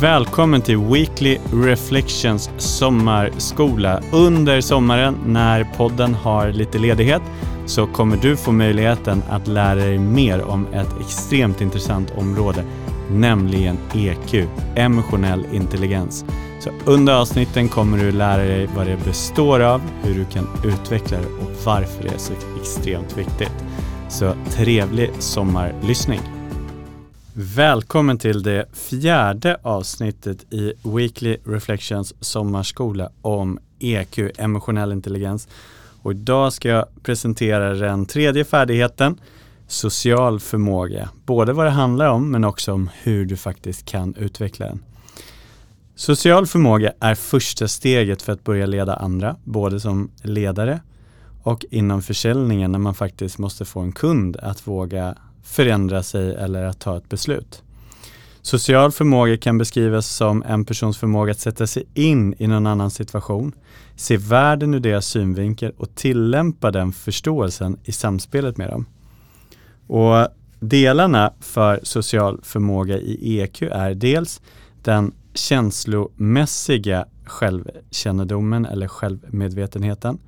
Välkommen till Weekly Reflections sommarskola. Under sommaren när podden har lite ledighet så kommer du få möjligheten att lära dig mer om ett extremt intressant område, nämligen EQ, emotionell intelligens. Så under avsnitten kommer du lära dig vad det består av, hur du kan utveckla det och varför det är så extremt viktigt. Så trevlig sommarlyssning! Välkommen till det fjärde avsnittet i Weekly Reflections sommarskola om EQ, emotionell intelligens. Och idag ska jag presentera den tredje färdigheten, social förmåga. Både vad det handlar om men också om hur du faktiskt kan utveckla den. Social förmåga är första steget för att börja leda andra, både som ledare och inom försäljningen när man faktiskt måste få en kund att våga förändra sig eller att ta ett beslut. Social förmåga kan beskrivas som en persons förmåga att sätta sig in i någon annan situation, se världen ur deras synvinkel och tillämpa den förståelsen i samspelet med dem. Och Delarna för social förmåga i EQ är dels den känslomässiga självkännedomen eller självmedvetenheten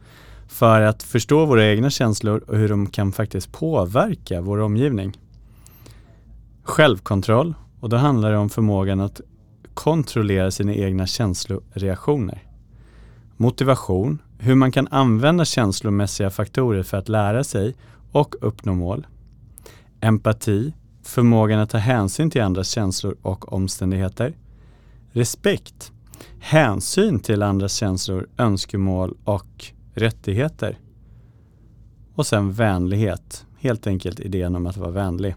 för att förstå våra egna känslor och hur de kan faktiskt påverka vår omgivning. Självkontroll, och då handlar det om förmågan att kontrollera sina egna känsloreaktioner. Motivation, hur man kan använda känslomässiga faktorer för att lära sig och uppnå mål. Empati, förmågan att ta hänsyn till andras känslor och omständigheter. Respekt, hänsyn till andras känslor, önskemål och rättigheter. Och sen vänlighet, helt enkelt idén om att vara vänlig.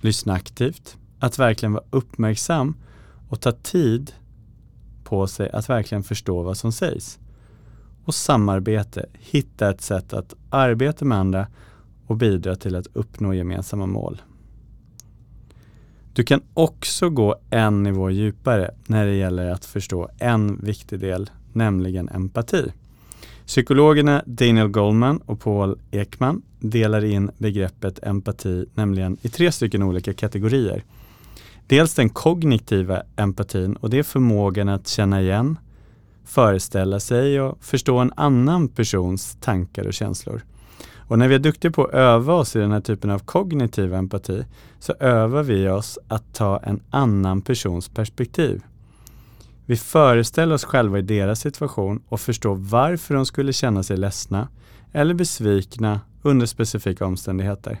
Lyssna aktivt, att verkligen vara uppmärksam och ta tid på sig att verkligen förstå vad som sägs. Och samarbete, hitta ett sätt att arbeta med andra och bidra till att uppnå gemensamma mål. Du kan också gå en nivå djupare när det gäller att förstå en viktig del, nämligen empati. Psykologerna Daniel Goldman och Paul Ekman delar in begreppet empati nämligen i tre stycken olika kategorier. Dels den kognitiva empatin och det är förmågan att känna igen, föreställa sig och förstå en annan persons tankar och känslor. Och när vi är duktiga på att öva oss i den här typen av kognitiv empati så övar vi oss att ta en annan persons perspektiv. Vi föreställer oss själva i deras situation och förstår varför de skulle känna sig ledsna eller besvikna under specifika omständigheter.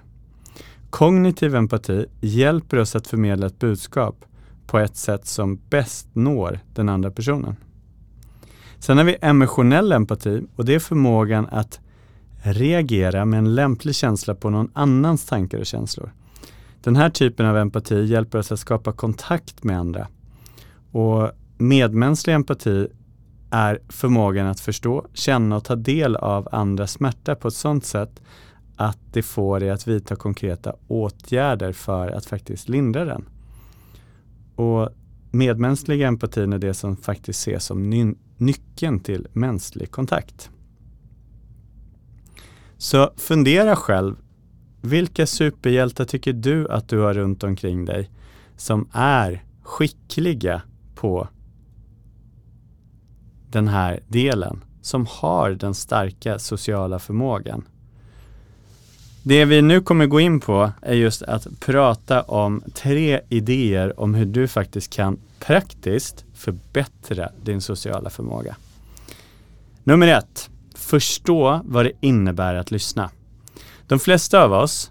Kognitiv empati hjälper oss att förmedla ett budskap på ett sätt som bäst når den andra personen. Sen har vi emotionell empati och det är förmågan att reagera med en lämplig känsla på någon annans tankar och känslor. Den här typen av empati hjälper oss att skapa kontakt med andra. Och Medmänsklig empati är förmågan att förstå, känna och ta del av andras smärta på ett sådant sätt att det får dig att vidta konkreta åtgärder för att faktiskt lindra den. Och Medmänsklig empati är det som faktiskt ses som ny nyckeln till mänsklig kontakt. Så fundera själv, vilka superhjältar tycker du att du har runt omkring dig som är skickliga på den här delen som har den starka sociala förmågan. Det vi nu kommer gå in på är just att prata om tre idéer om hur du faktiskt kan praktiskt förbättra din sociala förmåga. Nummer ett, förstå vad det innebär att lyssna. De flesta av oss,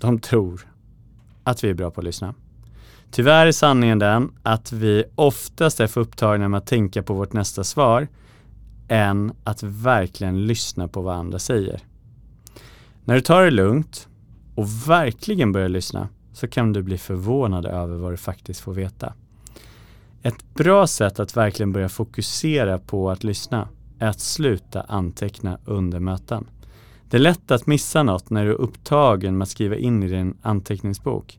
de tror att vi är bra på att lyssna. Tyvärr är sanningen den att vi oftast är för upptagna med att tänka på vårt nästa svar än att verkligen lyssna på vad andra säger. När du tar det lugnt och verkligen börjar lyssna så kan du bli förvånad över vad du faktiskt får veta. Ett bra sätt att verkligen börja fokusera på att lyssna är att sluta anteckna under möten. Det är lätt att missa något när du är upptagen med att skriva in i din anteckningsbok.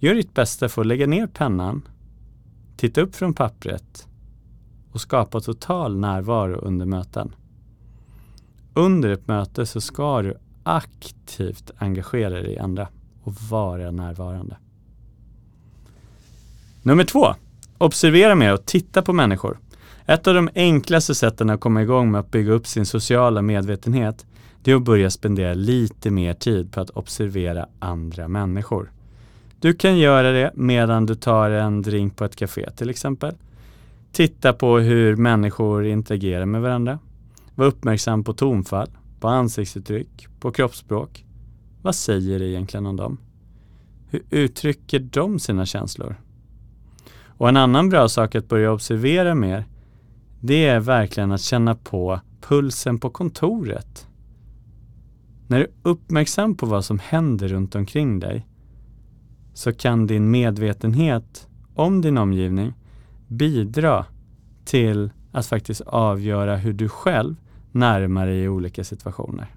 Gör ditt bästa för att lägga ner pennan, titta upp från pappret och skapa total närvaro under möten. Under ett möte så ska du aktivt engagera dig i andra och vara närvarande. Nummer två. Observera mer och titta på människor. Ett av de enklaste sätten att komma igång med att bygga upp sin sociala medvetenhet det är att börja spendera lite mer tid på att observera andra människor. Du kan göra det medan du tar en drink på ett café till exempel. Titta på hur människor interagerar med varandra. Var uppmärksam på tonfall, på ansiktsuttryck, på kroppsspråk. Vad säger det egentligen om dem? Hur uttrycker de sina känslor? Och en annan bra sak att börja observera mer, det är verkligen att känna på pulsen på kontoret. När du är uppmärksam på vad som händer runt omkring dig så kan din medvetenhet om din omgivning bidra till att faktiskt avgöra hur du själv närmar dig i olika situationer.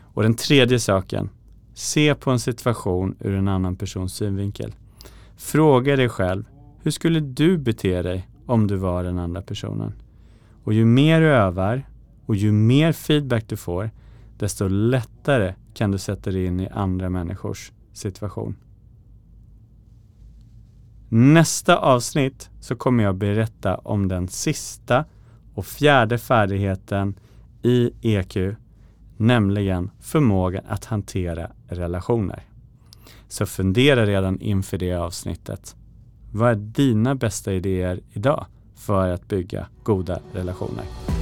Och den tredje saken, se på en situation ur en annan persons synvinkel. Fråga dig själv, hur skulle du bete dig om du var den andra personen? Och ju mer du övar och ju mer feedback du får, desto lättare kan du sätta dig in i andra människors situation. Nästa avsnitt så kommer jag berätta om den sista och fjärde färdigheten i EQ, nämligen förmågan att hantera relationer. Så fundera redan inför det avsnittet. Vad är dina bästa idéer idag för att bygga goda relationer?